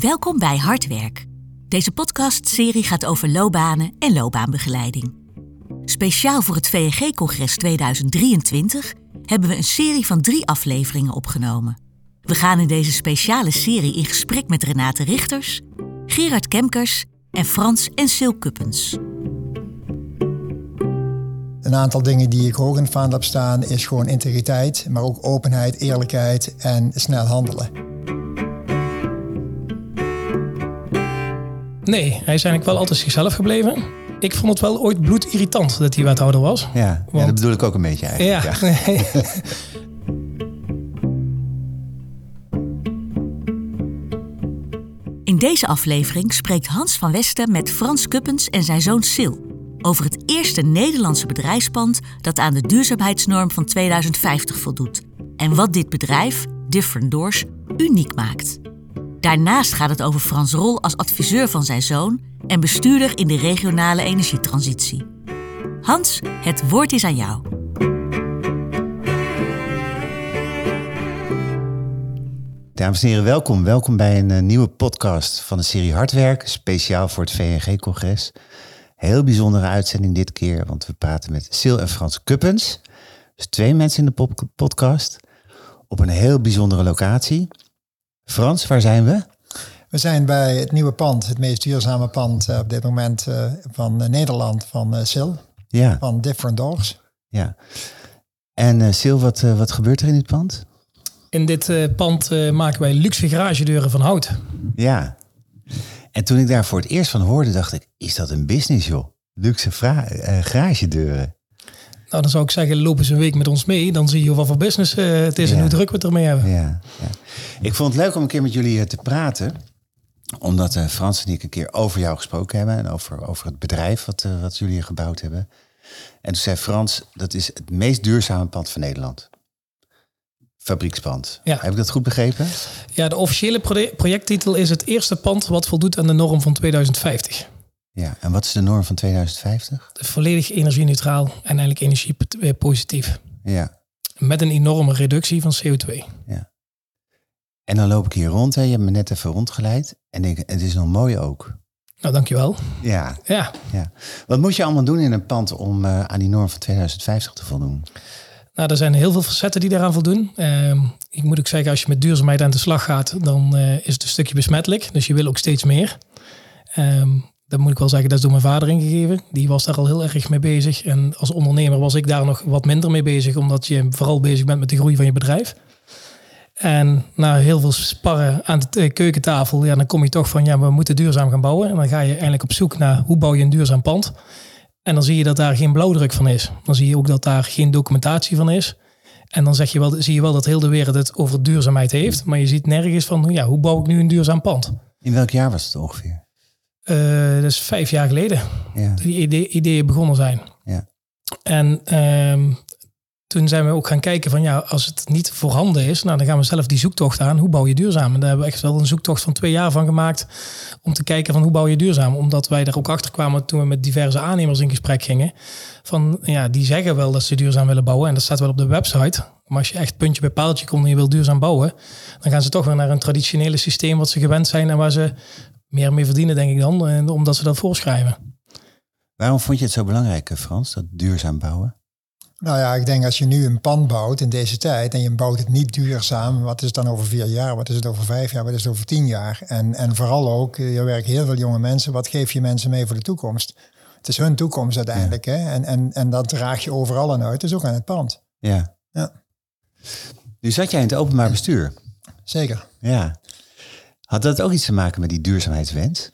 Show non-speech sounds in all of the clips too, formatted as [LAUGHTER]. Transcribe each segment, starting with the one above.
Welkom bij Hardwerk. Deze podcastserie gaat over loopbanen en loopbaanbegeleiding. Speciaal voor het VNG-congres 2023 hebben we een serie van drie afleveringen opgenomen. We gaan in deze speciale serie in gesprek met Renate Richters, Gerard Kemkers en Frans en Sil Kuppens. Een aantal dingen die ik hoog in het vaandel heb staan is gewoon integriteit, maar ook openheid, eerlijkheid en snel handelen. Nee, hij is eigenlijk wel altijd zichzelf gebleven. Ik vond het wel ooit bloedirritant dat hij wethouder was. Ja, ja Want- dat bedoel ik ook een beetje eigenlijk. Ja. Ja. [LAUGHS] In deze aflevering spreekt Hans van Westen met Frans Kuppens en zijn zoon Sil over het eerste Nederlandse bedrijfspand dat aan de duurzaamheidsnorm van 2050 voldoet en wat dit bedrijf, Different Doors, uniek maakt. Daarnaast gaat het over Frans' rol als adviseur van zijn zoon en bestuurder in de regionale energietransitie. Hans, het woord is aan jou. Dames en heren, welkom. Welkom bij een eh, nieuwe podcast van de serie Hardwerk, speciaal voor het VNG-congres. Heel bijzondere uitzending dit keer, want we praten met Sil en Frans Kuppens. Dus twee mensen in de podcast op een heel bijzondere locatie. Frans, waar zijn we? We zijn bij het nieuwe pand, het meest duurzame pand eh, op dit moment eh, van eh, Nederland, van eh, SIL, Ja, van Different Doors. ja. En eh Sil, wat, wat gebeurt er in dit pand? In dit eh, pand eh, maken wij luxe garagedeuren van hout. Ja. En toen ik daar voor het eerst van hoorde, dacht ik, is dat een business joh? Luxe eh, garagedeuren. Nou, dan zou ik zeggen, loop eens een week met ons mee. Dan zie je wat voor business eh, het is en hoe druk we het ermee hebben. Ja, ja. Ik vond het leuk om een keer met jullie eh, te praten. Omdat eh, Frans en ik een keer over jou gesproken hebben. En over, over het bedrijf wat, wat jullie gebouwd hebben. En toen zei Frans, dat is het meest duurzame pand van Nederland. Fabriekspand. Ja. Heb ik dat goed begrepen? Ja, de officiële pro- projecttitel is het eerste pand wat voldoet aan de norm van 2050. Ja. En wat is de norm van 2050? Volledig energie-neutraal en eigenlijk energie-positief. Ja. Met een enorme reductie van CO2. En dan loop ik hier rond. Hè. Je hebt me net even rondgeleid. En denk, het is nog mooi ook. Nou, dankjewel. Ja, Ja, ja. Wat moet je allemaal doen in een pand om eh, aan die norm van 2050 te voldoen? Nou, er zijn heel veel facetten die daaraan voldoen. Ehm, ik moet ook zeggen, als je met duurzaamheid aan de slag gaat, dan eh, is het een stukje besmettelijk. Dus je wil ook steeds meer. Ehm dat moet ik wel zeggen, dat is door mijn vader ingegeven. Die was daar al heel erg mee bezig. En als ondernemer was ik daar nog wat minder mee bezig, omdat je vooral bezig bent met de groei van je bedrijf. En na heel veel sparren aan de keukentafel, ja, dan kom je toch van, ja, we moeten duurzaam gaan bouwen. En dan ga je eindelijk op zoek naar hoe bouw je een duurzaam pand. En dan zie je dat daar geen blauwdruk van is. Dan zie je ook dat daar geen documentatie van is. En dan zeg je wel, zie je wel dat heel de wereld het over duurzaamheid heeft. Maar je ziet nergens van, ja, hoe bouw ik nu een duurzaam pand? In welk jaar was het ongeveer? Eh, dat is vijf jaar geleden Ja. die idee, ideeën begonnen zijn. Ja. En ehm, toen zijn we ook gaan kijken van ja, als het niet voorhanden is, nou dan gaan we zelf die zoektocht aan. Hoe bouw je duurzaam? En daar hebben we echt wel een zoektocht van twee jaar van gemaakt om te kijken van hoe bouw je duurzaam? Omdat wij er ook achter kwamen toen we met diverse aannemers in gesprek gingen. Van ja, die zeggen wel dat ze duurzaam willen bouwen en dat staat wel op de website. Maar als je echt puntje bij paaltje komt en je wil duurzaam bouwen, dan gaan ze toch weer naar een traditionele systeem wat ze gewend zijn en waar ze meer mee verdienen, denk ik dan, en omdat ze dat voorschrijven. Waarom vond je het zo belangrijk, eh, Frans, dat duurzaam bouwen? Nou ja, ik denk als je nu een pand bouwt in deze tijd en je bouwt het niet duurzaam, wat is het dan over vier jaar, wat is het over vijf jaar, wat is het over tien jaar? En, en vooral ook, eh, je werkt heel veel jonge mensen, wat geef je mensen mee voor de toekomst? Het is hun toekomst uiteindelijk, hè? En, en, en dat draag je overal aan uit, dus ook aan het pand. Ja. Ja. Nu zat jij in het openbaar bestuur. Zeker. Ja. Had dat ook iets te maken met die duurzaamheidswens?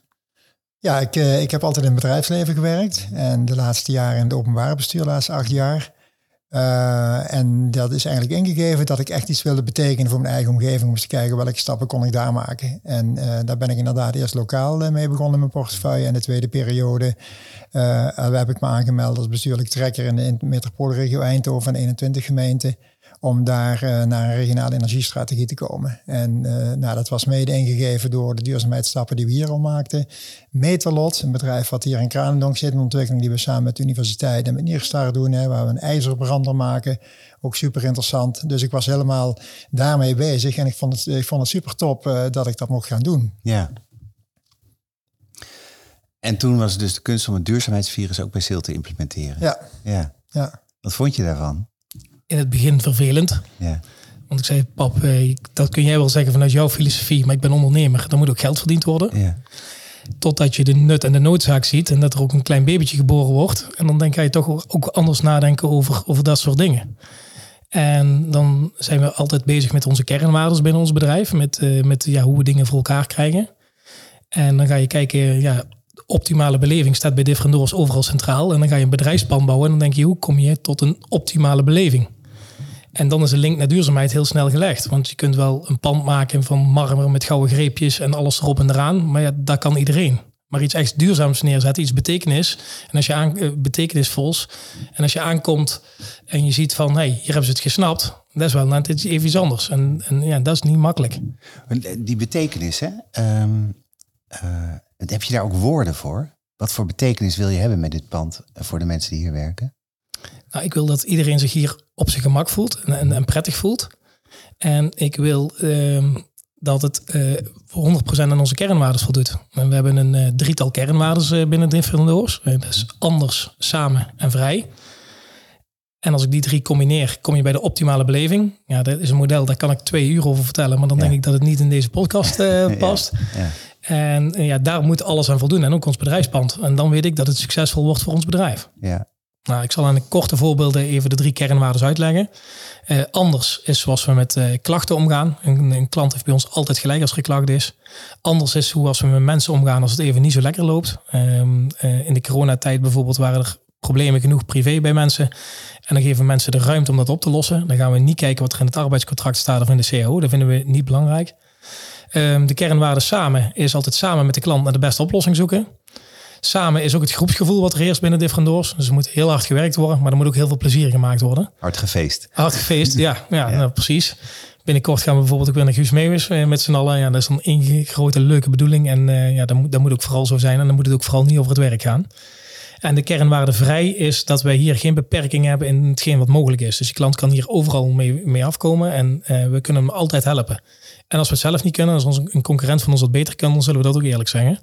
Ja, ik, eh, ik heb altijd in het bedrijfsleven gewerkt. En de laatste jaren in het openbare bestuur, de laatste acht jaar. Eh, en dat is eigenlijk ingegeven dat ik echt iets wilde betekenen voor mijn eigen omgeving. Om eens te kijken welke stappen kon ik daar maken. En eh, daar ben ik inderdaad eerst lokaal mee begonnen in mijn portefeuille. En de tweede periode eh, heb ik me aangemeld als bestuurlijk trekker in de metropoolregio Eindhoven en 21 gemeenten. Om daar uh, naar een regionale energiestrategie te komen. En uh, nou, dat was mede ingegeven door de duurzaamheidsstappen die we hier al maakten. Metalot, een bedrijf wat hier in Kranendonk zit, een ontwikkeling die we samen met de universiteit en met Nierstar doen, hè, waar we een ijzerbrander maken. Ook super interessant. Dus ik was helemaal daarmee bezig en ik vond het, ik vond het super top uh, dat ik dat mocht gaan doen. Ja. En toen was het dus de kunst om het duurzaamheidsvirus ook bij SIL te implementeren. Ja. ja. ja. Wat vond je daarvan? In het begin vervelend. Ja. Want ik zei, pap, eh, dat kun jij wel zeggen vanuit jouw filosofie, maar ik ben ondernemer. Dan moet ook geld verdiend worden. Ja. Totdat je de nut en de noodzaak ziet en dat er ook een klein babytje geboren wordt. En dan denk je toch ook anders nadenken over, over dat soort dingen. En dan zijn we altijd bezig met onze kernwaarden binnen ons bedrijf. Met, uh, met ja, hoe we dingen voor elkaar krijgen. En dan ga je kijken, ja, optimale beleving staat bij Different Doors overal centraal. En dan ga je een bedrijfsplan bouwen en dan denk je, hoe kom je tot een optimale beleving? En dan is de link naar duurzaamheid heel snel gelegd. Want je kunt wel een pand maken van marmer met gouden greepjes en alles erop en eraan. Maar ja, dat kan iedereen. Maar iets echt duurzaams neerzetten, iets betekenis. En als je aan, uh, betekenisvols. En als je aankomt en je ziet van, hey, hier hebben ze het gesnapt. Dat is wel net iets, even iets anders. En, en ja, dat is niet makkelijk. Die betekenis, hè? Uh, heb je daar ook woorden voor? Wat voor betekenis wil je hebben met dit pand voor de mensen die hier werken? Nou, ik wil dat iedereen zich hier op zijn gemak voelt en, en, en prettig voelt. En ik wil uh, dat het uh, voor 100% aan onze kernwaarden voldoet. En we hebben een uh, drietal kernwaarden uh, binnen dat is anders, samen en vrij. En als ik die drie combineer, kom je bij de optimale beleving. Ja, dat is een model, daar kan ik twee uur over vertellen. Maar dan denk ik dat het niet in deze podcast [LAUGHS] past. Ja, ja. En ja, daar moet alles aan voldoen. En ook ons bedrijfspand. En dan weet ik dat het succesvol wordt voor ons bedrijf. Ja. Nou, ik zal aan de korte voorbeelden even de drie kernwaarden uitleggen. Uh, anders is zoals we met uh, klachten omgaan. Een, een, klant heeft bij ons altijd gelijk als er geklaagd is. Anders is hoe als we met mensen omgaan als het even niet zo lekker loopt. Um, uh, in de coronatijd bijvoorbeeld waren er problemen genoeg privé bij mensen. En dan geven mensen de ruimte om dat op te lossen. Dan gaan we niet kijken wat er in het arbeidscontract staat of in de CAO. Dat vinden we niet belangrijk. Um, de kernwaarde samen is altijd samen met de klant naar de beste oplossing zoeken. Samen is ook het groepsgevoel wat er heerst binnen Different Doors. Dus er moet heel hard gewerkt worden, maar er moet ook heel veel plezier gemaakt worden. Hard gefeest. Hard gefeest, ja, [LAUGHS] ja, ja. Nou, precies. Binnenkort gaan we bijvoorbeeld ook weer naar Guus Meeuwis met z'n allen. Ja, dat is dan één grote leuke bedoeling. En uh, ja, dat moet, dat moet ook vooral zo zijn. En dan moet het ook vooral niet over het werk gaan. En de kernwaarde vrij is dat wij hier geen beperking hebben in hetgeen wat mogelijk is. Dus je klant kan hier overal mee, mee afkomen en uh, we kunnen hem altijd helpen. En als we het zelf niet kunnen, als een concurrent van ons dat beter kan, dan zullen we dat ook eerlijk zeggen.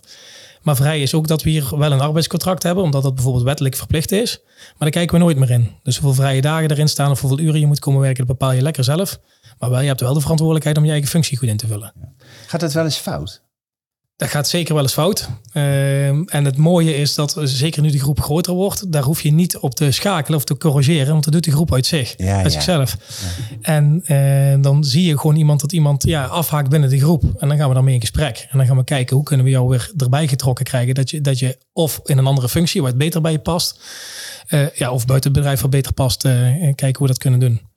Maar vrij is ook dat we hier wel een arbeidscontract hebben, omdat dat bijvoorbeeld wettelijk verplicht is. Maar daar kijken we nooit meer in. Dus hoeveel vrije dagen erin staan of hoeveel uren je moet komen werken, dat bepaal je lekker zelf. Maar wel, je hebt wel de verantwoordelijkheid om je eigen functie goed in te vullen. Gaat dat wel eens fout? Dat gaat zeker wel eens fout. Uh, en het mooie is dat, zeker nu de groep groter wordt, daar hoef je niet op te schakelen of te corrigeren, want dat doet de groep uit zich, ja, uit ja. zichzelf. Ja. En uh, dan zie je gewoon iemand dat iemand ja, afhaakt binnen de groep. En dan gaan we daarmee in gesprek. En dan gaan we kijken hoe kunnen we jou weer erbij getrokken krijgen. Dat je, dat je of in een andere functie waar het beter bij je past, uh, ja, of buiten het bedrijf wat beter past, kijken hoe we dat kunnen doen.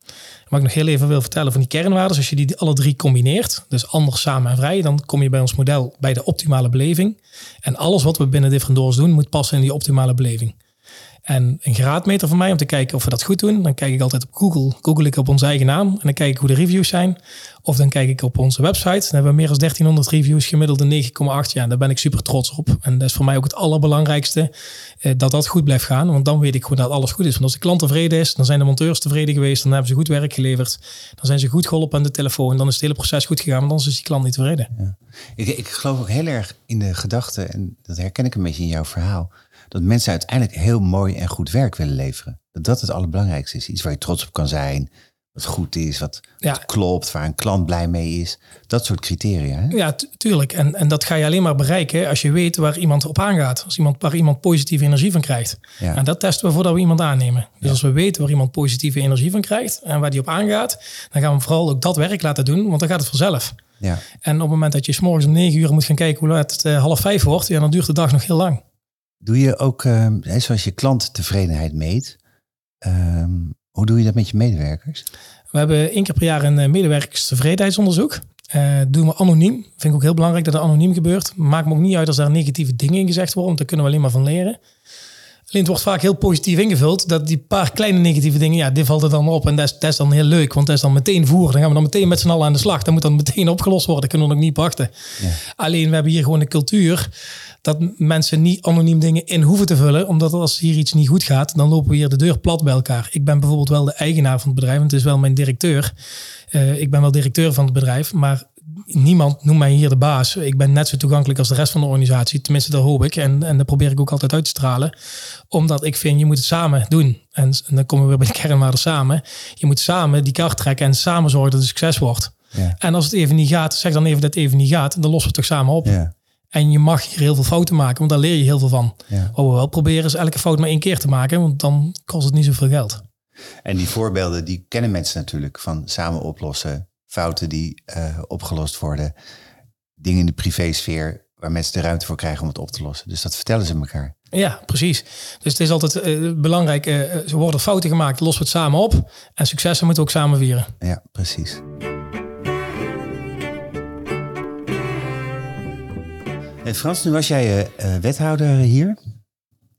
Wat ik nog heel even wil vertellen van die kernwaarden, als je die alle drie combineert, dus anders, samen en vrij, dan kom je bij ons model bij de optimale beleving. En alles wat we binnen Different Doors doen, moet passen in die optimale beleving. En een graadmeter voor mij om te kijken of we dat goed doen, dan kijk ik altijd op Google. Google ik op onze eigen naam en dan kijk ik hoe de reviews zijn. Of dan kijk ik op onze website. Dan hebben we meer dan 1300 reviews, gemiddeld een 9,8. Ja, daar ben ik super trots op. En dat is voor mij ook het allerbelangrijkste, eh, dat dat goed blijft gaan. Want dan weet ik gewoon dat alles goed is. Want als de klant tevreden is, dan zijn de monteurs tevreden geweest. Dan hebben ze goed werk geleverd. Dan zijn ze goed geholpen aan de telefoon. Dan is het hele proces goed gegaan, want anders is die klant niet tevreden. Ja. Ik, ik geloof ook heel erg in de gedachte, en dat herken ik een beetje in jouw verhaal dat mensen uiteindelijk heel mooi en goed werk willen leveren. Dat dat het allerbelangrijkste is. Iets waar je trots op kan zijn, wat goed is, wat, Ja. wat klopt, waar een klant blij mee is. Dat soort criteria. Hè? Ja, tu- tuurlijk. En, en dat ga je alleen maar bereiken als je weet waar iemand op aangaat. Als iemand, waar iemand positieve energie van krijgt. Ja. En dat testen we voordat we iemand aannemen. Dus als we weten waar iemand positieve energie van krijgt en waar die op aangaat, dan gaan we vooral ook dat werk laten doen, want dan gaat het vanzelf. Ja. En op het moment dat je 's morgens om negen uur moet gaan kijken hoe laat het eh, half vijf wordt, ja, dan duurt de dag nog heel lang. Doe je ook, ehm, zoals je klanttevredenheid meet, ehm, hoe doe je dat met je medewerkers? We hebben één keer per jaar een eh, medewerkerstevredenheidsonderzoek. Eh doen we anoniem. Vind ik ook heel belangrijk dat het anoniem gebeurt. Maakt me ook niet uit als daar negatieve dingen in gezegd worden, want daar kunnen we alleen maar van leren. Het wordt vaak heel positief ingevuld. Dat die paar kleine negatieve dingen, ja, dit valt er dan op. En dat is, dat is dan heel leuk, want dat is dan meteen voer. Dan gaan we dan meteen met z'n allen aan de slag. Dat moet dan meteen opgelost worden. Kunnen we nog niet wachten. Ja. Alleen we hebben hier gewoon een cultuur dat mensen niet anoniem dingen in hoeven te vullen. Omdat als hier iets niet goed gaat, dan lopen we hier de deur plat bij elkaar. Ik ben bijvoorbeeld wel de eigenaar van het bedrijf, want het is wel mijn directeur. Uh, ik ben wel directeur van het bedrijf, maar niemand noemt mij hier de baas. Ik ben net zo toegankelijk als de rest van de organisatie. Tenminste, dat hoop ik. En, en dat probeer ik ook altijd uit te stralen. Omdat ik vind, je moet het samen doen. En, dan komen we weer bij de [LAUGHS] kernwaarden samen. Je moet samen die kaart trekken en samen zorgen dat het succes wordt. Ja. En als het even niet gaat, zeg dan even dat het even niet gaat. En dan lossen we het toch samen op. Ja. En je mag hier heel veel fouten maken, want daar leer je heel veel van. Ja. Wat we wel proberen is elke fout maar één keer te maken, want dan kost het niet zoveel geld. En die voorbeelden, die kennen mensen natuurlijk van samen oplossen, fouten die uh, opgelost worden, dingen in de privésfeer waar mensen de ruimte voor krijgen om het op te lossen. Dus dat vertellen ze elkaar. Ja, precies. Dus het is altijd uh, belangrijk, uh, ze worden fouten gemaakt, lossen we het samen op. En successen moeten we ook samen vieren. Ja, precies. En Frans, nu was jij wethouder hier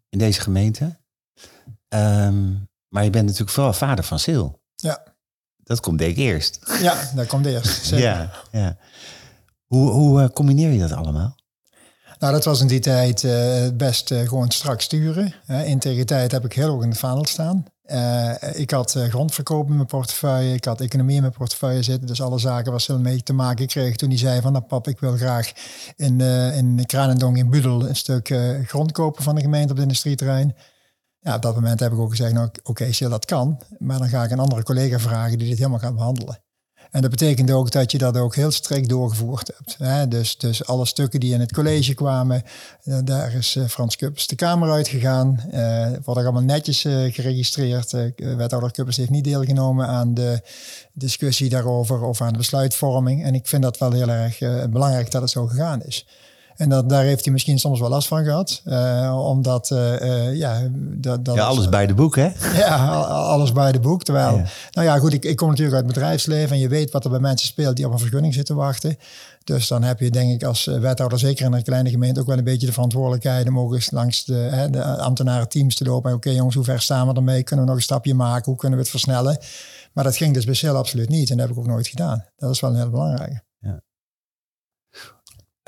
in deze gemeente. Um, maar je bent natuurlijk vooral vader van Sil. Ja. Dat komt denk ik eerst. Ja, dat komt eerst. [LAUGHS] Ja, ja. Hoe, hoe uh, combineer je dat allemaal? Nou, dat was in die tijd uh, best uh, gewoon strak sturen. integriteit heb ik heel hoog in de vaandel staan. ik had grondverkoop in mijn portefeuille, ik had economie in mijn portefeuille zitten. Dus alle zaken waar ze mee te maken kreeg toen hij zei van... nou pap, ik wil graag in, in Kranendong in Budel een stuk grond kopen van de gemeente op het industrieterrein. Ja, op dat moment heb ik ook gezegd, nou oké, okay, dat kan. Maar dan ga ik een andere collega vragen die dit helemaal gaat behandelen. En dat betekent ook dat je dat ook heel strikt doorgevoerd hebt. Hè? Dus, dus alle stukken die in het college kwamen, eh, daar is uh, Frans Kuppers de Kamer uitgegaan. Uh, wordt allemaal netjes geregistreerd. wethouder Kuppers heeft niet deelgenomen aan de discussie daarover of aan de besluitvorming. En ik vind dat wel heel erg belangrijk dat het zo gegaan is. En dat, daar heeft hij misschien soms wel last van gehad. Uh, omdat, uh, ja... Dat, dat ja, alles bij de boek, hè? Ja, alles bij de boek. Terwijl, nou ja, goed, ik, ik kom natuurlijk uit het bedrijfsleven en je weet wat er bij mensen speelt die op een vergunning zitten wachten. Dus dan heb je denk ik als wethouder, zeker in een kleine gemeente, ook wel een beetje de verantwoordelijkheid om ook eens langs de, hè, de ambtenaren teams te lopen. Oké jongens, hoe ver staan we ermee? Kunnen we nog een stapje maken? Hoe kunnen we het versnellen? Maar dat ging dus bij absoluut niet en dat heb ik ook nooit gedaan. Dat is wel een heel belangrijke.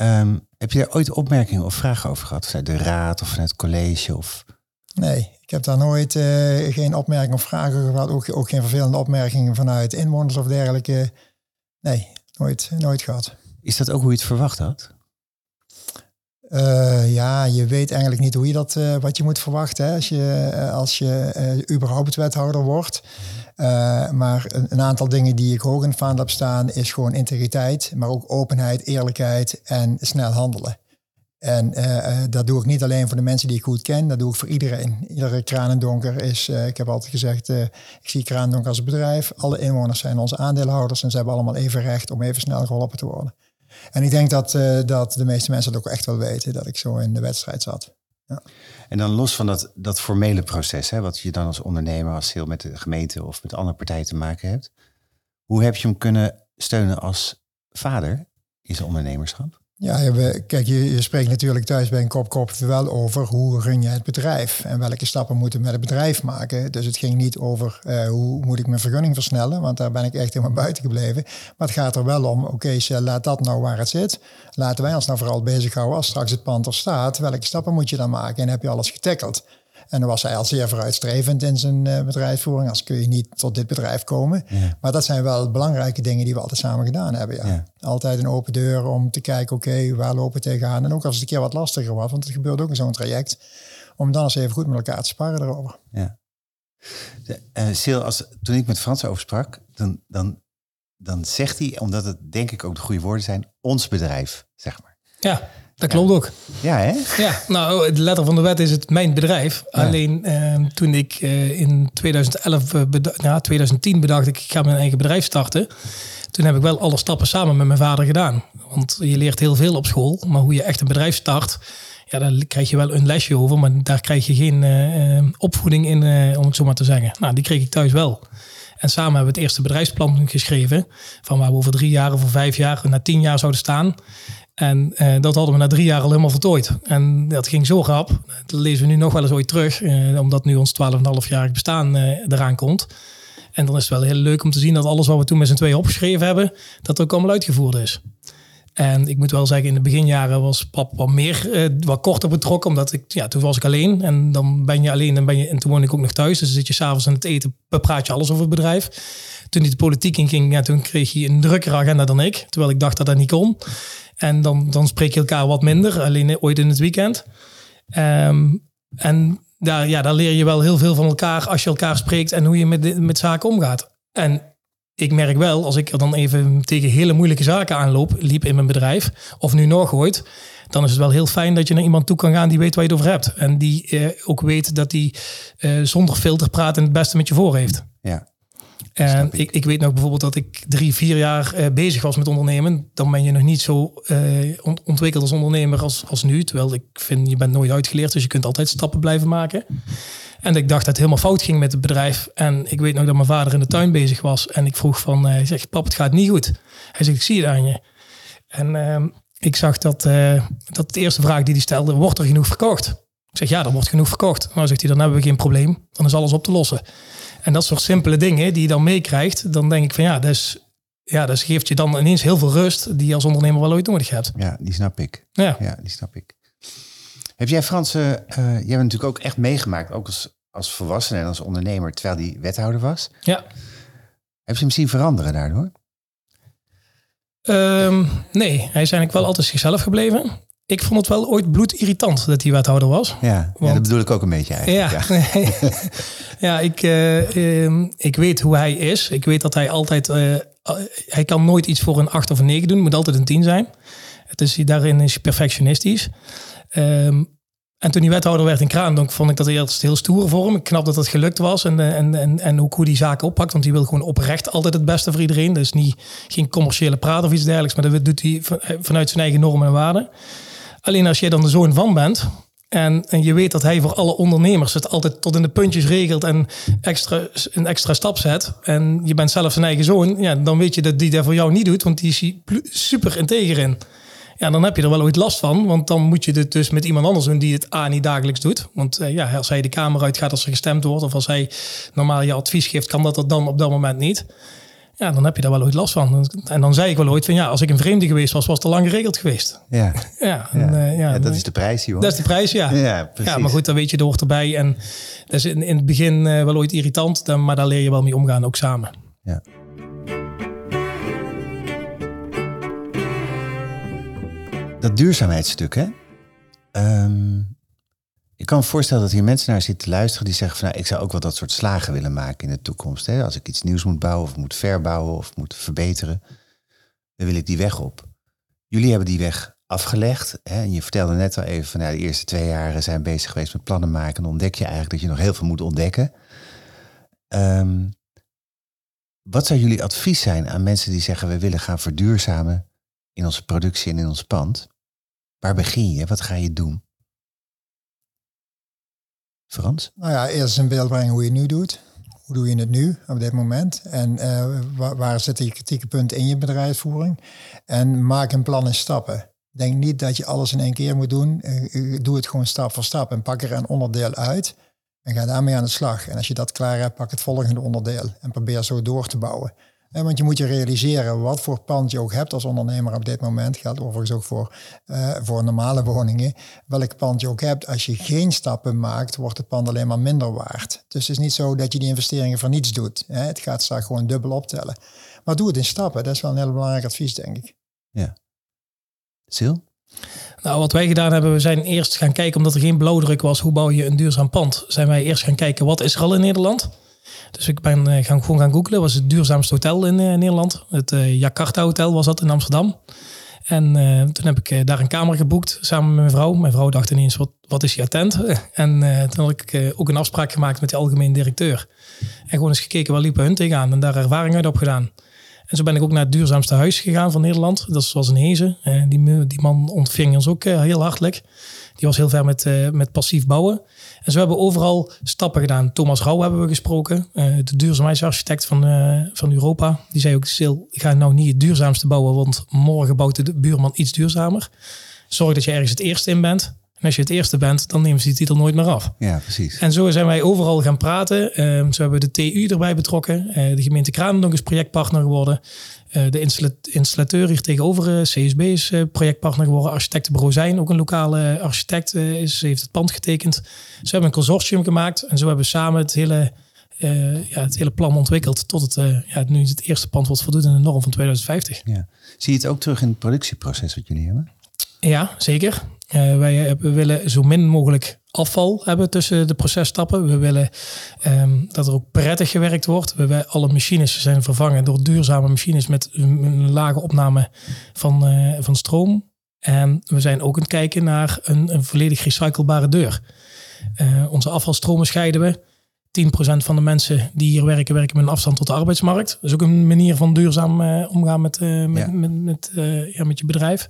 Um, heb je daar ooit opmerkingen of vragen over gehad? Vanuit de raad of vanuit het college? Of... Nee, ik heb daar nooit uh, geen opmerkingen of vragen gehad. Ook, ook geen vervelende opmerkingen vanuit inwoners of dergelijke. Nee, nooit, nooit gehad. Is dat ook hoe je het verwacht had? Uh, ja, je weet eigenlijk niet hoe je dat, uh, wat je moet verwachten hè, als je, als je überhaupt wethouder wordt. Maar een, een, aantal dingen die ik hoog in het vaandel heb staan is gewoon integriteit, maar ook openheid, eerlijkheid en snel handelen. En dat doe ik niet alleen voor de mensen die ik goed ken, dat doe ik voor iedereen. Iedere Kranendonker is, ik heb altijd gezegd, ik zie Kranendonker als bedrijf. Alle inwoners zijn onze aandeelhouders en ze hebben allemaal even recht om even snel geholpen te worden. En ik denk dat, dat de meeste mensen dat ook echt wel weten, dat ik zo in de wedstrijd zat. Ja. En dan los van dat, dat formele proces, hè, wat je dan als ondernemer, als heel met de gemeente of met andere partijen te maken hebt. Hoe heb je hem kunnen steunen als vader in zijn ondernemerschap? Ja, kijk, je, spreekt natuurlijk thuis bij een kop kop wel over hoe run je het bedrijf en welke stappen moeten we met het bedrijf maken. Dus het ging niet over uh, hoe moet ik mijn vergunning versnellen, want daar ben ik echt helemaal buiten gebleven. Maar het gaat er wel om, oké, okay, laat dat nou waar het zit. Laten wij ons nou vooral bezighouden als straks het pand er staat. Welke stappen moet je dan maken en heb je alles getackeld? En dan was hij al zeer vooruitstrevend in zijn uh, bedrijfsvoering. Als kun je niet tot dit bedrijf komen. Maar dat zijn wel belangrijke dingen die we altijd samen gedaan hebben. Ja. Altijd een open deur om te kijken, oké, waar lopen we tegenaan? En ook als het een keer wat lastiger was, want het gebeurt ook in zo'n traject. Om dan eens even goed met elkaar te sparren erover. Ja. De, uh, Sil, als, toen ik met Frans over sprak, dan, dan, dan zegt hij, omdat het denk ik ook de goede woorden zijn, ons bedrijf, zeg maar. Ja. Dat klopt ook. Ja, hè? Ja, nou, de letter van de wet is het mijn bedrijf. Alleen uh, toen ik uh, in 2011, uh, ja, 2010 bedacht ik, ik ga mijn eigen bedrijf starten. Toen heb ik wel alle stappen samen met mijn vader gedaan. Want je leert heel veel op school, maar hoe je echt een bedrijf start, ja, daar krijg je wel een lesje over, maar daar krijg je geen eh, opvoeding in, om het zo maar te zeggen. Nou, die kreeg ik thuis wel. En samen hebben we het eerste bedrijfsplan geschreven. Van waar we over drie jaar of vijf jaar naar tien jaar zouden staan. En eh, dat hadden we na drie jaar al helemaal voltooid. En dat ging zo rap. Dat lezen we nu nog wel eens ooit terug. Eh, omdat nu ons 12,5-jarig bestaan eh, eraan komt. En dan is het wel heel leuk om te zien dat alles wat we toen met z'n tweeën opgeschreven hebben, dat ook allemaal uitgevoerd is. En ik moet wel zeggen, in de beginjaren was pap wat meer, wat korter betrokken. Omdat ik, ja, toen was ik alleen. En dan ben je alleen en, ben je, en toen woon ik ook nog thuis. Dus dan zit je s'avonds aan het eten, praat je alles over het bedrijf. Toen die de politiek inging, ja, toen kreeg je een drukkere agenda dan ik. Terwijl ik dacht dat dat niet kon. En dan, dan spreek je elkaar wat minder, alleen ooit in het weekend. Ehm, en daar, ja, daar leer je wel heel veel van elkaar als je elkaar spreekt en hoe je met, met zaken omgaat. En ik merk wel, als ik er dan even tegen hele moeilijke zaken aanloop, liep in mijn bedrijf, of nu nog ooit, dan is het wel heel fijn dat je naar iemand toe kan gaan die weet waar je het over hebt. En die eh, ook weet dat die eh, zonder filter praat en het beste met je voor heeft. Ja. En ik. Ik, weet nog bijvoorbeeld dat ik drie, vier jaar eh, bezig was met ondernemen. Dan ben je nog niet zo eh, ont- ontwikkeld als ondernemer als, als nu. Terwijl ik vind, je bent nooit uitgeleerd, dus je kunt altijd stappen blijven maken. En ik dacht dat het helemaal fout ging met het bedrijf. En ik weet nog dat mijn vader in de tuin bezig was. En ik vroeg van, eh zeg, pap, het gaat niet goed. Hij zegt, ik zie het aan je. En ehm, ik zag dat, eh, dat de eerste vraag die hij stelde, wordt er genoeg verkocht? Ik zeg, ja, er wordt genoeg verkocht. Nou, zegt hij, dan hebben we geen probleem. Dan is alles op te lossen. En dat soort simpele dingen die je dan meekrijgt, dan denk ik van ja, dus, ja, dat geeft je dan ineens heel veel rust die je als ondernemer wel ooit nodig hebt. Ja, die snap ik. Ja. Ja, die snap ik. Heb jij Frans, eh, eh, jij hebt natuurlijk ook echt meegemaakt, ook als, als volwassene en als ondernemer, terwijl die wethouder was. Ja. Heb je hem zien veranderen daardoor? Ehm, nee, hij is eigenlijk wel altijd zichzelf gebleven. Ik vond het wel ooit bloedirritant dat hij wethouder was. Ja, ja dat bedoel ik ook een beetje eigenlijk. Ja, [LAUGHS] ja. ik, eh, ehm, ik weet hoe hij is. Ik weet dat hij altijd... eh, hij kan nooit iets voor een 8 of een 9 doen. Het moet altijd een 10 zijn. Het is, daarin is hij perfectionistisch. Ehm, en toen hij wethouder werd in Kraan, dan vond ik dat eerst heel stoer voor hem. Knap dat het gelukt was. En, eh, en, en, en ook hoe die zaken oppakt. Want hij wil gewoon oprecht altijd het beste voor iedereen. Dus niet, geen commerciële praat of iets dergelijks. Maar dat doet hij van- vanuit zijn eigen normen en waarden. Alleen als jij dan de zoon van bent. En, en je weet dat hij voor alle ondernemers het altijd tot in de puntjes regelt en extra, een extra stap zet. En je bent zelf zijn eigen zoon. Ja, dan weet je dat die dat voor jou niet doet, want die is super integer in. Ja, dan heb je er wel ooit last van. Want dan moet je het dus met iemand anders doen die het A niet dagelijks doet. Want eh, ja, als hij de kamer uitgaat als er gestemd wordt. Of als hij normaal je advies geeft, kan dat er dan op dat moment niet. Ja, dan heb je daar wel ooit last van. En dan zei ik wel ooit van ja, als ik een vreemde geweest was, was het al lang geregeld geweest. Ja, Ja, en, ja. eh, ja, Ja, dat is de prijs, joh. dat is de prijs, ja. Ja, precies. Ja, maar goed, dan weet je, er hoort erbij. En dat is in, in het begin eh, wel ooit irritant, dan, maar daar leer je wel mee omgaan, ook samen. Ja. Dat duurzaamheidsstuk, hè? Ehm, ik kan me voorstellen dat hier mensen naar zitten te luisteren die zeggen van nou, ik zou ook wel dat soort slagen willen maken in de toekomst. Hè? Als ik iets nieuws moet bouwen of moet verbouwen of moet verbeteren, dan wil ik die weg op. Jullie hebben die weg afgelegd. Hè? En je vertelde net al even van nou, de eerste twee jaren zijn bezig geweest met plannen maken. En dan ontdek je eigenlijk dat je nog heel veel moet ontdekken. Ehm, wat zou jullie advies zijn aan mensen die zeggen we willen gaan verduurzamen in onze productie en in ons pand? Waar begin je? Wat ga je doen? Frans? Nou ja, eerst in beeld brengen hoe je het nu doet. Hoe doe je het nu op dit moment? En eh, waar, zitten je kritieke punten in je bedrijfsvoering? En maak een plan in stappen. Denk niet dat je alles in één keer moet doen. Eh, eh, doe het gewoon stap voor stap en pak er een onderdeel uit. En ga daarmee aan de slag. En als je dat klaar hebt, pak het volgende onderdeel. En probeer zo door te bouwen. Eh, want je moet je realiseren wat voor pand je ook hebt als ondernemer op dit moment. Geldt overigens ook voor, eh, voor normale woningen. Welk pand je ook hebt, als je geen stappen maakt, wordt het pand alleen maar minder waard. Dus het is niet zo dat je die investeringen voor niets doet. Hè. Het gaat straks gewoon dubbel optellen. Maar doe het in stappen. Dat is wel een heel belangrijk advies, denk ik. Sil? Nou, wat wij gedaan hebben, we zijn eerst gaan kijken, omdat er geen blauwdruk was, hoe bouw je een duurzaam pand, zijn wij eerst gaan kijken, wat is er al in Nederland? Dus ik ben eh, gaan, gewoon gaan googlen, was het duurzaamste hotel in eh, Nederland. Het eh, Jakarta Hotel was dat in Amsterdam. En toen heb ik daar een kamer geboekt samen met mijn vrouw. Mijn vrouw dacht ineens, wat, wat is je attent? [LAUGHS] En toen had ik ook een afspraak gemaakt met de algemeen directeur. En gewoon eens gekeken, waar liepen hun tegenaan? En daar ervaring uit opgedaan. En zo ben ik ook naar het duurzaamste huis gegaan van Nederland. Dat was een Hezen. Uh, die, die man ontving ons ook heel hartelijk. Die was heel ver met, met passief bouwen. En zo hebben we overal stappen gedaan. Thomas Rauw hebben we gesproken, de duurzaamheidsarchitect van, van Europa. Die zei ook, Sil, ga nou niet het duurzaamste bouwen, want morgen bouwt de buurman iets duurzamer. Zorg dat je ergens het eerste in bent. En als je het eerste bent, dan nemen ze die titel nooit meer af. Ja, precies. En zo zijn wij overal gaan praten. Uh, zo hebben we de TU erbij betrokken. Uh, de gemeente Kraan is projectpartner geworden. Uh, de installateur hier tegenover, CSB, is projectpartner geworden. Architectenbureau Zijn, ook een lokale architect, is, heeft het pand getekend. Zo hebben een consortium gemaakt. En zo hebben we samen het hele, ja, het hele plan ontwikkeld. Tot het ja, nu het eerste pand wordt voldoet in de norm van 2050. Ja. Zie je het ook terug in het productieproces wat jullie hebben? Ja, zeker. Uh, wij we willen zo min mogelijk afval hebben tussen de processtappen. We willen um, dat er ook prettig gewerkt wordt. We alle machines zijn vervangen door duurzame machines met een lage opname van, uh, van stroom. En we zijn ook aan het kijken naar een, een volledig recyclebare deur. Uh, onze afvalstromen scheiden we. 10% van de mensen die hier werken, werken met een afstand tot de arbeidsmarkt. Dat is ook een manier van duurzaam omgaan met, met, ja. met, met, ja, met je bedrijf.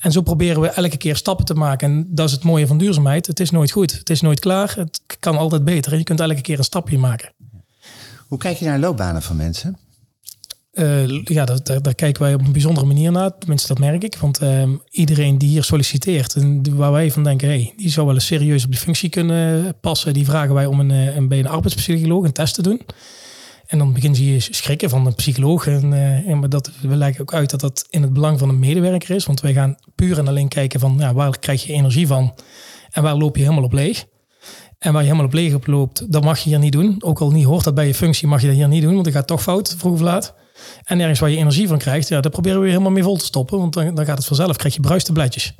En zo proberen we elke keer stappen te maken. En dat is het mooie van duurzaamheid. Het is nooit goed. Het is nooit klaar. Het kan altijd beter. En je kunt elke keer een stapje maken. Hoe kijk je naar loopbanen van mensen? Uh, ja, daar, daar, kijken wij op een bijzondere manier naar. Tenminste, dat merk ik. Want uh, iedereen die hier solliciteert en waar wij van denken, hey, die zou wel eens serieus op die functie kunnen passen, die vragen wij om een, eh, een, een arbeidspsycholoog een test te doen. En dan begin je schrikken van een psycholoog. En, maar dat, we lijken ook uit dat dat in het belang van een medewerker is. Want wij gaan puur en alleen kijken van ja, waar krijg je energie van en waar loop je helemaal op leeg. En waar je helemaal op leeg op loopt, dat mag je hier niet doen. Ook al niet hoort dat bij je functie, mag je dat hier niet doen, want dat gaat toch fout, vroeg of laat. En ergens waar je energie van krijgt, ja, daar proberen we helemaal mee vol te stoppen, want dan, dan gaat het vanzelf, krijg je bruistabletjes.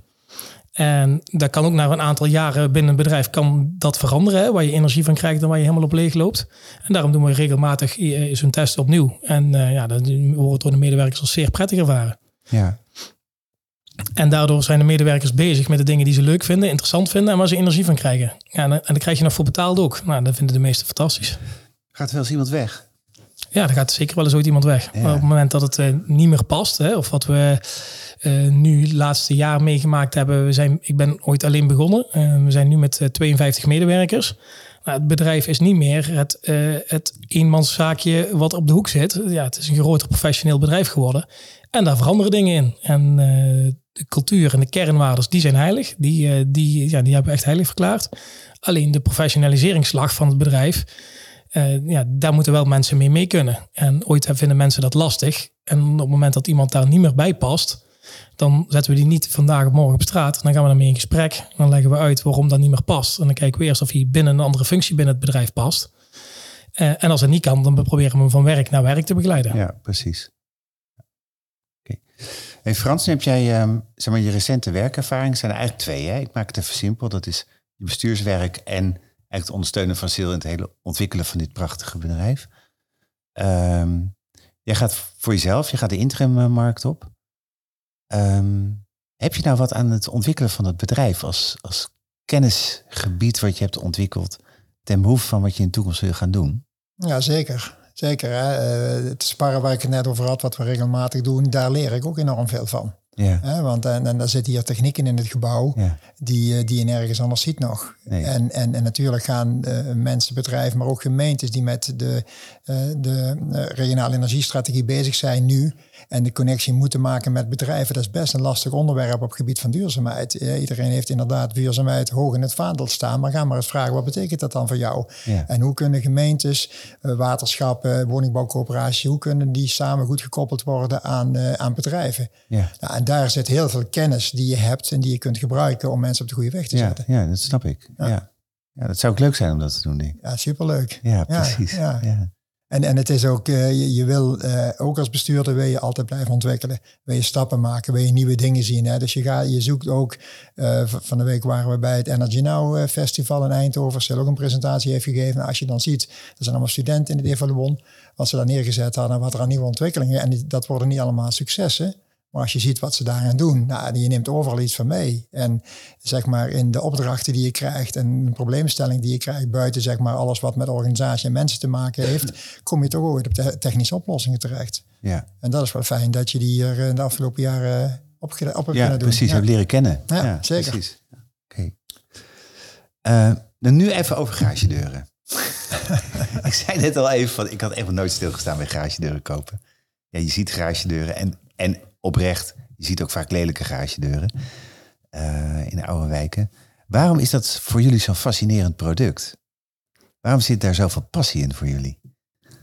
En dat kan ook na een aantal jaren binnen een bedrijf kan dat veranderen, hè, waar je energie van krijgt en waar je helemaal op leeg loopt. En daarom doen we regelmatig eh, zo'n test opnieuw. En uh, ja, dan wordt door de medewerkers als zeer prettig ervaren. Ja. En daardoor zijn de medewerkers bezig met de dingen die ze leuk vinden, interessant vinden en waar ze energie van krijgen. Ja, en, dan krijg je nog voor betaald ook. Nou, dat vinden de meesten fantastisch. Gaat wel eens iemand weg? Ja, er gaat zeker wel eens ooit iemand weg. Maar op het moment dat het uh, niet meer past, hè, of wat we uh, nu het laatste jaar meegemaakt hebben. We zijn, ik ben ooit alleen begonnen. Uh, we zijn nu met 52 medewerkers. Nou, het bedrijf is niet meer het, het eenmanszaakje wat op de hoek zit. Ja, het is een groter professioneel bedrijf geworden. En daar veranderen dingen in. En de cultuur en de kernwaarden, die zijn heilig. Die, die, ja, die hebben we echt heilig verklaard. Alleen de professionaliseringsslag van het bedrijf ja, daar moeten wel mensen mee mee kunnen. En ooit vinden mensen dat lastig. En op het moment dat iemand daar niet meer bij past, dan zetten we die niet vandaag of morgen op straat. Dan gaan we daarmee in gesprek. Dan leggen we uit waarom dat niet meer past. En dan kijken we eerst of hij binnen een andere functie binnen het bedrijf past. Uh, en als het niet kan, dan proberen we hem van werk naar werk te begeleiden. Ja, precies. Hey Frans, heb jij um, zeg maar, je recente werkervaring. zijn er eigenlijk twee. Hè? Ik maak het even simpel. Dat is je bestuurswerk en eigenlijk het ondersteunen van Sil in het hele ontwikkelen van dit prachtige bedrijf. Um, jij gaat voor jezelf, je gaat de interimmarkt op. Um, heb je nou wat aan het ontwikkelen van het bedrijf als, als kennisgebied wat je hebt ontwikkeld ten behoeve van wat je in de toekomst wil gaan doen? Ja, zeker. Zeker. Hè? Uh, het sparren waar ik het net over had, wat we regelmatig doen, daar leer ik ook enorm veel van. Ja. want en, en daar zitten hier technieken in het gebouw die, eh, die je nergens anders ziet nog. En, en, en natuurlijk gaan uh, mensen, bedrijven, maar ook gemeentes die met de, uh, de regionale energiestrategie bezig zijn nu en de connectie moeten maken met bedrijven. Dat is best een lastig onderwerp op het gebied van duurzaamheid. iedereen heeft inderdaad duurzaamheid hoog in het vaandel staan, maar ga maar eens vragen, wat betekent dat dan voor jou? En hoe kunnen gemeentes, waterschappen, woningbouwcoöperaties, hoe kunnen die samen goed gekoppeld worden aan, aan bedrijven? Ja. Nou, en daar zit heel veel kennis die je hebt en die je kunt gebruiken om mensen op de goede weg te zetten. Ja, dat snap ik. Ja. ja. dat zou ook leuk zijn om dat te doen, denk ik. Ja, superleuk. Ja, precies. Ja, En, en het is ook, uh, je, wil uh, ook als bestuurder wil je altijd blijven ontwikkelen. Wil je stappen maken, wil je nieuwe dingen zien. Hè? Dus je, gaat, je zoekt ook, uh, van de week waren we bij het Energy Now Festival in Eindhoven. Ze ook een presentatie heeft gegeven. Nou, als je dan ziet, er zijn allemaal studenten in het Evaluon. Wat ze daar neergezet hadden, wat er aan nieuwe ontwikkelingen. En die, dat worden niet allemaal successen. Maar als je ziet wat ze daarin doen, nou, je neemt overal iets van mee. En zeg maar in de opdrachten die je krijgt en de probleemstelling die je krijgt buiten zeg maar alles wat met organisatie en mensen te maken heeft, [CLEARS THROAT] kom je toch ooit op de technische oplossingen terecht. Ja, En dat is wel fijn dat je die hier in de afgelopen jaren op, op hebt ja kunnen doen. precies. Ja. Heb leren kennen. Ja, zeker. Precies. Oké. Eh, dan nu even over garagedeuren. [LAUGHS] ik zei net al even van, ik had even nooit stilgestaan bij garagedeuren kopen. Ja, je ziet garagedeuren en, en oprecht, je ziet ook vaak lelijke garagedeuren eh, in de oude wijken. Waarom is dat voor jullie zo'n fascinerend product? Waarom zit daar zoveel passie in voor jullie?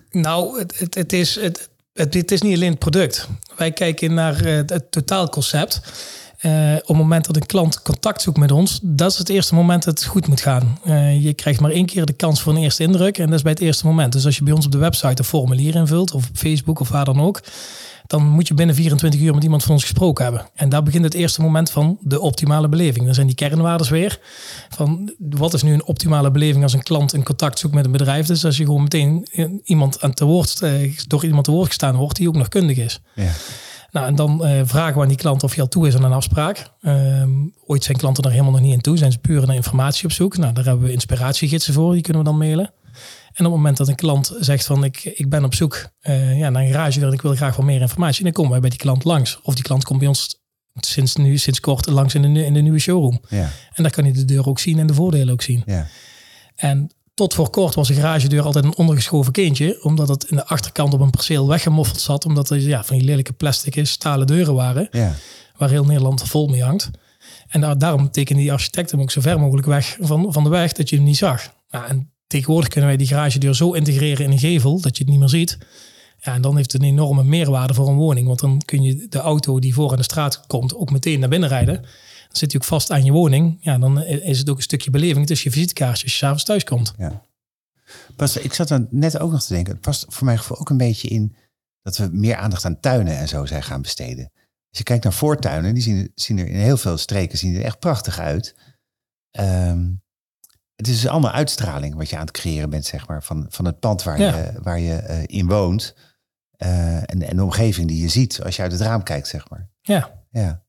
Nou, het, het, het is, het, is niet alleen het product. Wij kijken naar eh, het, totaalconcept. Eh, op het moment dat een klant contact zoekt met ons, dat is het eerste moment dat het goed moet gaan. Je krijgt maar één keer de kans voor een eerste indruk en dat is bij het eerste moment. Dus als je bij ons op de website een formulier invult of op Facebook of waar dan ook, dan moet je binnen 24 uur met iemand van ons gesproken hebben. En daar begint het eerste moment van de optimale beleving. Dan zijn die kernwaarden weer. Van wat is nu een optimale beleving als een klant in contact zoekt met een bedrijf. Dus als je gewoon meteen iemand aan te woord, eh, door iemand te woord gestaan wordt die ook nog kundig is. Ja. Nou, en dan eh, vragen we aan die klant of hij al toe is aan een afspraak. Ehm, ooit zijn klanten daar helemaal nog niet in toe. Zijn ze puur naar informatie op zoek. Nou, daar hebben we inspiratiegidsen voor. Die kunnen we dan mailen. En op het moment dat een klant zegt van ik, ik ben op zoek eh, ja, naar een garage en ik wil graag wat meer informatie. Dan komen wij bij die klant langs. Of die klant komt bij ons sinds, nu, sinds kort langs in de, in de nieuwe showroom. Ja, En daar kan hij de deur ook zien en de voordelen ook zien. ja, En tot voor kort was een garagedeur altijd een ondergeschoven kindje. Omdat het in de achterkant op een perceel weggemoffeld zat. Omdat er ja, van die lelijke plastic stalen deuren waren. ja. Waar heel Nederland vol mee hangt. En daar, daarom tekende die architect hem ook zo ver mogelijk weg van, van de weg dat je hem niet zag. Nou, en tegenwoordig kunnen wij die garagedeur zo integreren in een gevel dat je het niet meer ziet. Ja, en dan heeft het een enorme meerwaarde voor een woning. Want dan kun je de auto die voor aan de straat komt ook meteen naar binnen rijden. Dan zit hij ook vast aan je woning. Ja, dan is het ook een stukje beleving tussen je visitekaartje als je s'avonds thuis komt. ja. Pas, ik zat er net ook nog te denken. Het past voor mijn gevoel ook een beetje in dat we meer aandacht aan tuinen en zo zijn gaan besteden. Als je kijkt naar voortuinen, die zien, zien er in heel veel streken zien er echt prachtig uit. Ehm, het is dus allemaal uitstraling wat je aan het creëren bent, zeg maar, van, van het pand waar Ja. je, waar je eh, in woont. Eh, en, en de omgeving die je ziet als je uit het raam kijkt, zeg maar. Ja. Ja.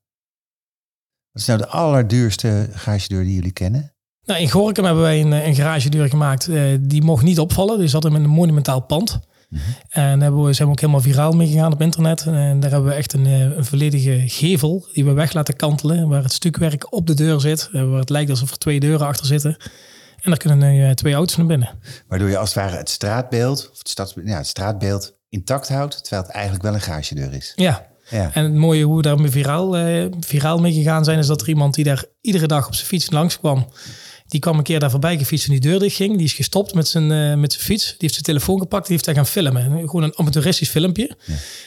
Wat is nou de allerduurste garagedeur die jullie kennen? Nou, in Gorkum hebben wij een, een garagedeur gemaakt. eh, die mocht niet opvallen. Die zat in een monumentaal pand. En daar hebben we, zijn we ook helemaal viraal mee gegaan op internet. En daar hebben we echt een, een volledige gevel die we weg laten kantelen. Waar het stukwerk op de deur zit. Waar het lijkt alsof er twee deuren achter zitten. En daar kunnen nu eh, twee auto's naar binnen. Waardoor je als het ware het straatbeeld, of het, stads, ja, het straatbeeld intact houdt, terwijl het eigenlijk wel een garagedeur is. Ja. Ja. En het mooie hoe we daar viraal, eh, viraal mee gegaan zijn, is dat er iemand die daar iedere dag op zijn fiets langskwam. Die kwam een keer daar voorbij gefietst en die deur dicht ging. Die is gestopt met zijn, eh, met zijn fiets. Die heeft zijn telefoon gepakt. Die heeft daar gaan filmen. Gewoon een amateuristisch filmpje. En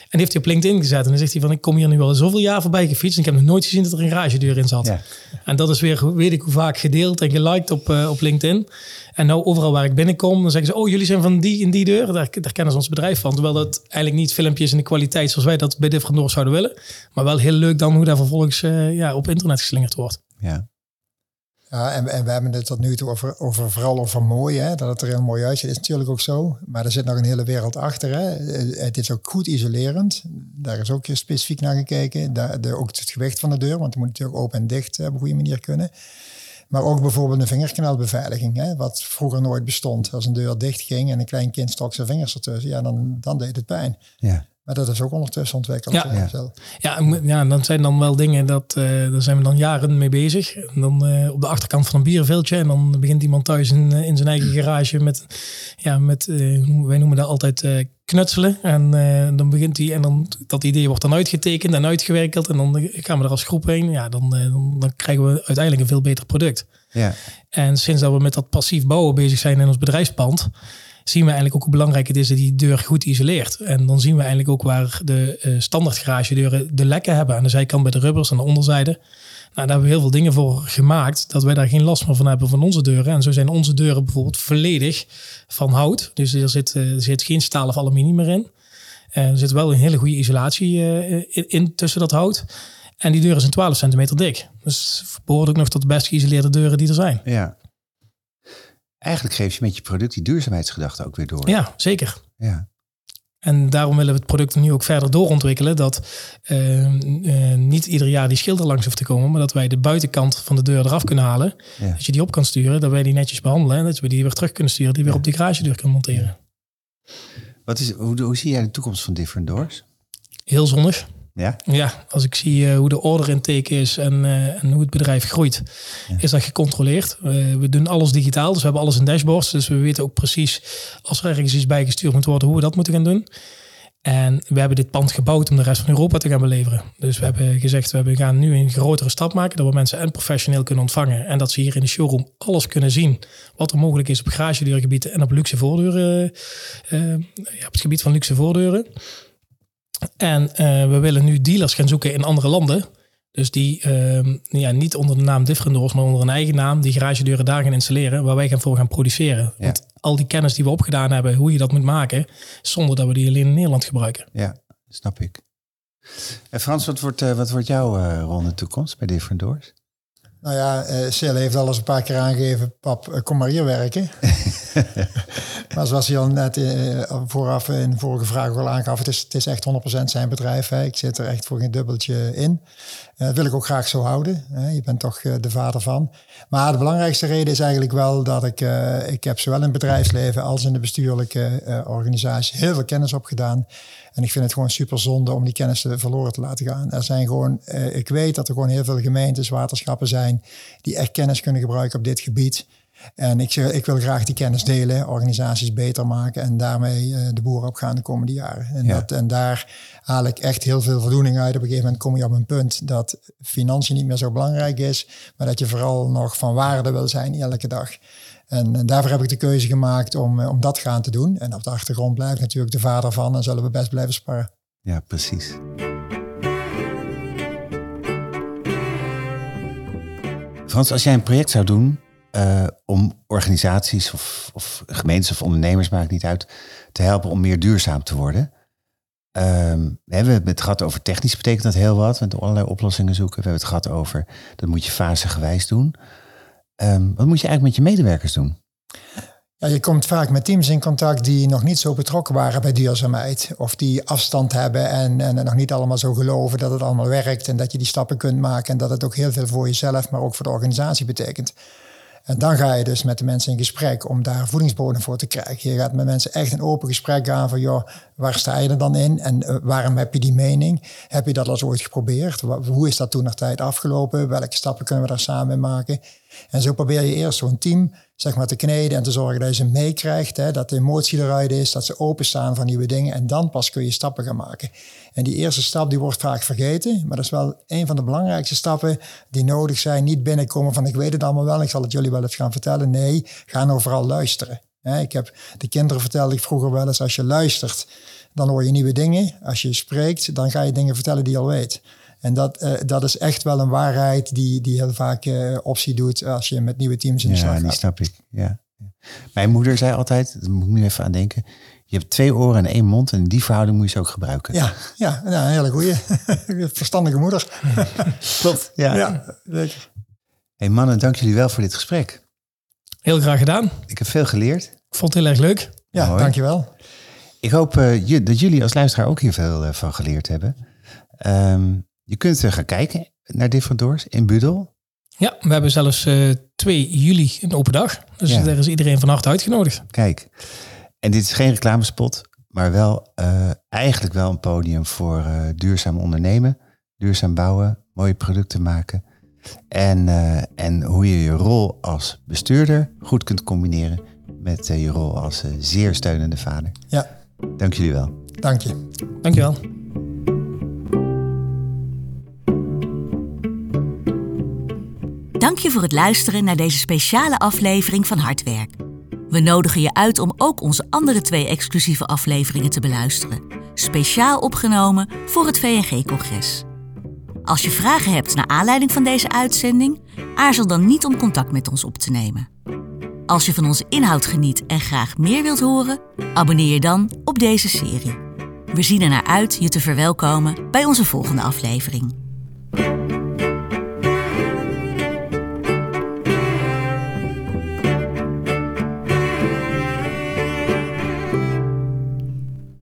die heeft hij op LinkedIn gezet. En dan zegt hij van, ik kom hier nu al zoveel jaar voorbij gefietst. En ik heb nog nooit gezien dat er een garagedeur in zat. Ja. En dat is weer, weet ik hoe vaak, gedeeld en geliked op, eh, op LinkedIn. En nou overal waar ik binnenkom, dan zeggen ze, oh, jullie zijn van die en die deur. Daar, daar kennen ze ons bedrijf van. Terwijl dat eigenlijk niet filmpjes in de kwaliteit zoals wij dat bij Different Doors zouden willen. Maar wel heel leuk dan hoe daar vervolgens eh, ja, op internet geslingerd wordt. Ja. Ja, en, en we hebben het tot nu toe over, over vooral over mooi, hè, dat het er heel mooi uitziet. is natuurlijk ook zo. Maar er zit nog een hele wereld achter. Hè. Eh, Het is ook goed isolerend. Daar is ook specifiek naar gekeken. Daar, ook het gewicht van de deur, want die moet natuurlijk open en dicht eh, op een goede manier kunnen. Maar ook bijvoorbeeld een vingerkanaalbeveiliging, hè, wat vroeger nooit bestond. Als een deur dicht ging en een klein kind stok zijn vingers ertussen, ja, dan, dan deed het pijn. Ja. Maar dat is ook ondertussen ontwikkeld. Ja. Ja. zelf. Ja, dat zijn dan wel dingen, dat, eh, daar zijn we dan jaren mee bezig. En dan eh, op de achterkant van een bierveeltje. En dan begint iemand thuis in, eh, in zijn eigen [CLEARS THROAT] garage met, ja, met eh, hoe noemen- wij noemen dat altijd eh, knutselen. En eh, dan begint hij, en dan dat idee wordt dan uitgetekend en uitgewerkeld. En dan gaan we er als groep heen. Ja, dan, dan, dan krijgen we uiteindelijk een veel beter product. Ja. En sinds dat we met dat passief bouwen bezig zijn in ons bedrijfspand, zien we eigenlijk ook hoe belangrijk het is dat die deur goed isoleert. En dan zien we eigenlijk ook waar de eh standaard garagedeuren de lekken hebben. Aan de zijkant bij de rubbers, aan de onderzijde. Nou, daar hebben we heel veel dingen voor gemaakt, dat wij daar geen last meer van hebben van onze deuren. En zo zijn onze deuren bijvoorbeeld volledig van hout. Dus er zit, eh, er zit geen staal of aluminium meer in. Er zit wel een hele goede isolatie eh, in, in tussen dat hout. En die deur is een 12 centimeter dik. Dus behoort ook nog tot de best geïsoleerde deuren die er zijn. ja. Eigenlijk geef je met je product die duurzaamheidsgedachte ook weer door. Ja, zeker. Ja. En daarom willen we het product nu ook verder doorontwikkelen. Dat uh, uh, niet ieder jaar die schilder langs hoeft te komen. Maar dat wij de buitenkant van de deur eraf kunnen halen. Ja. Dat je die op kan sturen. Dat wij die netjes behandelen. En dat we die weer terug kunnen sturen. Die weer op de garagedeur kunnen monteren. Wat is, hoe, hoe zie jij de toekomst van Different Doors? Heel zonnig. Ja? Ja, als ik zie uh, hoe de order intake is en, uh, en hoe het bedrijf groeit, ja. is dat gecontroleerd. We doen alles digitaal, dus we hebben alles in dashboards. Dus we weten ook precies als er ergens iets bijgestuurd moet worden, hoe we dat moeten gaan doen. En we hebben dit pand gebouwd om de rest van Europa te gaan beleveren. Dus we hebben gezegd, we gaan nu een grotere stap maken. Dat we mensen en professioneel kunnen ontvangen. En dat ze hier in de showroom alles kunnen zien. Wat er mogelijk is op garagedeurgebieden en op luxe voordeuren. ja, op het gebied van luxe voordeuren. En uh, we willen nu dealers gaan zoeken in andere landen. Dus die uh, ja, niet onder de naam Different Doors, maar onder een eigen naam die garagedeuren daar gaan installeren, waar wij gaan voor gaan produceren. Ja. Want al die kennis die we opgedaan hebben, hoe je dat moet maken, zonder dat we die alleen in Nederland gebruiken. Ja, snap ik. En Frans, wat wordt, uh, wat wordt jouw rol in de toekomst bij Different Doors? Nou ja, uh, Sil heeft al eens een paar keer aangegeven, pap, kom maar hier werken. [LAUGHS] maar zoals hij al net uh, vooraf in de vorige vraag al aangaf, het is, het is echt 100% zijn bedrijf. Hè. Ik zit er echt voor geen dubbeltje in. Uh, dat wil ik ook graag zo houden. Hè. Je bent toch de vader van. Maar de belangrijkste reden is eigenlijk wel dat ik, ik heb zowel in het bedrijfsleven als in de bestuurlijke organisatie heel veel kennis opgedaan. En ik vind het gewoon super zonde om die kennis verloren te laten gaan. Er zijn gewoon, uh, ik weet dat er gewoon heel veel gemeentes, waterschappen zijn die echt kennis kunnen gebruiken op dit gebied. En ik, ik wil graag die kennis delen, organisaties beter maken en daarmee uh, de boeren opgaan de komende jaren. En, ja. dat, en daar haal ik echt heel veel voldoening uit. Op een gegeven moment kom je op een punt dat financiën niet meer zo belangrijk is, maar dat je vooral nog van waarde wil zijn elke dag. En, en, daarvoor heb ik de keuze gemaakt om, om dat gaan te doen. En op de achtergrond blijft natuurlijk de vader van en zullen we best blijven sparen. Ja, precies. Frans, als jij een project zou doen uh, om organisaties of, of gemeentes of ondernemers, maakt niet uit, te helpen om meer duurzaam te worden. Um, we hebben het gehad over technisch betekent dat heel wat, met allerlei oplossingen zoeken. We hebben het gehad over, dat moet je fasegewijs doen. Um, wat moet je eigenlijk met je medewerkers doen? Ja, je komt vaak met teams in contact die nog niet zo betrokken waren bij duurzaamheid. Of die afstand hebben en, en nog niet allemaal zo geloven dat het allemaal werkt. En dat je die stappen kunt maken. En dat het ook heel veel voor jezelf, maar ook voor de organisatie betekent. En dan ga je dus met de mensen in gesprek om daar voedingsbodem voor te krijgen. Je gaat met mensen echt een open gesprek aan van, joh, waar sta je er dan in en uh, waarom heb je die mening? Heb je dat al ooit geprobeerd? Hoe is dat toen nog tijd afgelopen? Welke stappen kunnen we daar samen in maken? En zo probeer je eerst zo'n team zeg maar, te kneden en te zorgen dat je ze meekrijgt. Dat de emotie eruit is, dat ze openstaan voor nieuwe dingen. En dan pas kun je stappen gaan maken. En die eerste stap die wordt vaak vergeten. Maar dat is wel een van de belangrijkste stappen die nodig zijn. Niet binnenkomen van ik weet het allemaal wel, ik zal het jullie wel eens gaan vertellen. Nee, ga nou vooral luisteren. Ik heb de kinderen vertelde ik vroeger wel eens, als je luistert, dan hoor je nieuwe dingen. Als je spreekt, dan ga je dingen vertellen die je al weet. En dat, uh, dat is echt wel een waarheid die, die heel vaak uh, optie doet als je met nieuwe teams in de ja, slag gaat. Ja, die snap ik. Ja. Mijn moeder zei altijd, daar moet ik nu even aan denken. Je hebt twee oren en één mond en die verhouding moet je ze ook gebruiken. Ja, ja nou, een hele goeie. [LAUGHS] Verstandige moeder. [LAUGHS] Klopt, ja. ja. Hey mannen, dank jullie wel voor dit gesprek. Heel graag gedaan. Ik heb veel geleerd. Ik vond het heel erg leuk. Ja, Mooi. dankjewel. Ik hoop uh, dat jullie als luisteraar ook hier veel uh, van geleerd hebben. Um, je kunt gaan kijken naar Different Doors in Budel. Ja, we hebben zelfs uh, 2 juli een open dag. Dus ja. daar is iedereen van harte uitgenodigd. Kijk, en dit is geen reclamespot, maar wel uh, eigenlijk wel een podium voor uh, duurzaam ondernemen, duurzaam bouwen, mooie producten maken. En, uh, en hoe je je rol als bestuurder goed kunt combineren met je rol als zeer steunende vader. Ja. Dank jullie wel. Dank je. Dank je wel. Dank je voor het luisteren naar deze speciale aflevering van Hardwerk. We nodigen je uit om ook onze andere twee exclusieve afleveringen te beluisteren. Speciaal opgenomen voor het VNG-congres. Als je vragen hebt naar aanleiding van deze uitzending, aarzel dan niet om contact met ons op te nemen. Als je van onze inhoud geniet en graag meer wilt horen, abonneer je dan op deze serie. We zien er naar uit je te verwelkomen bij onze volgende aflevering.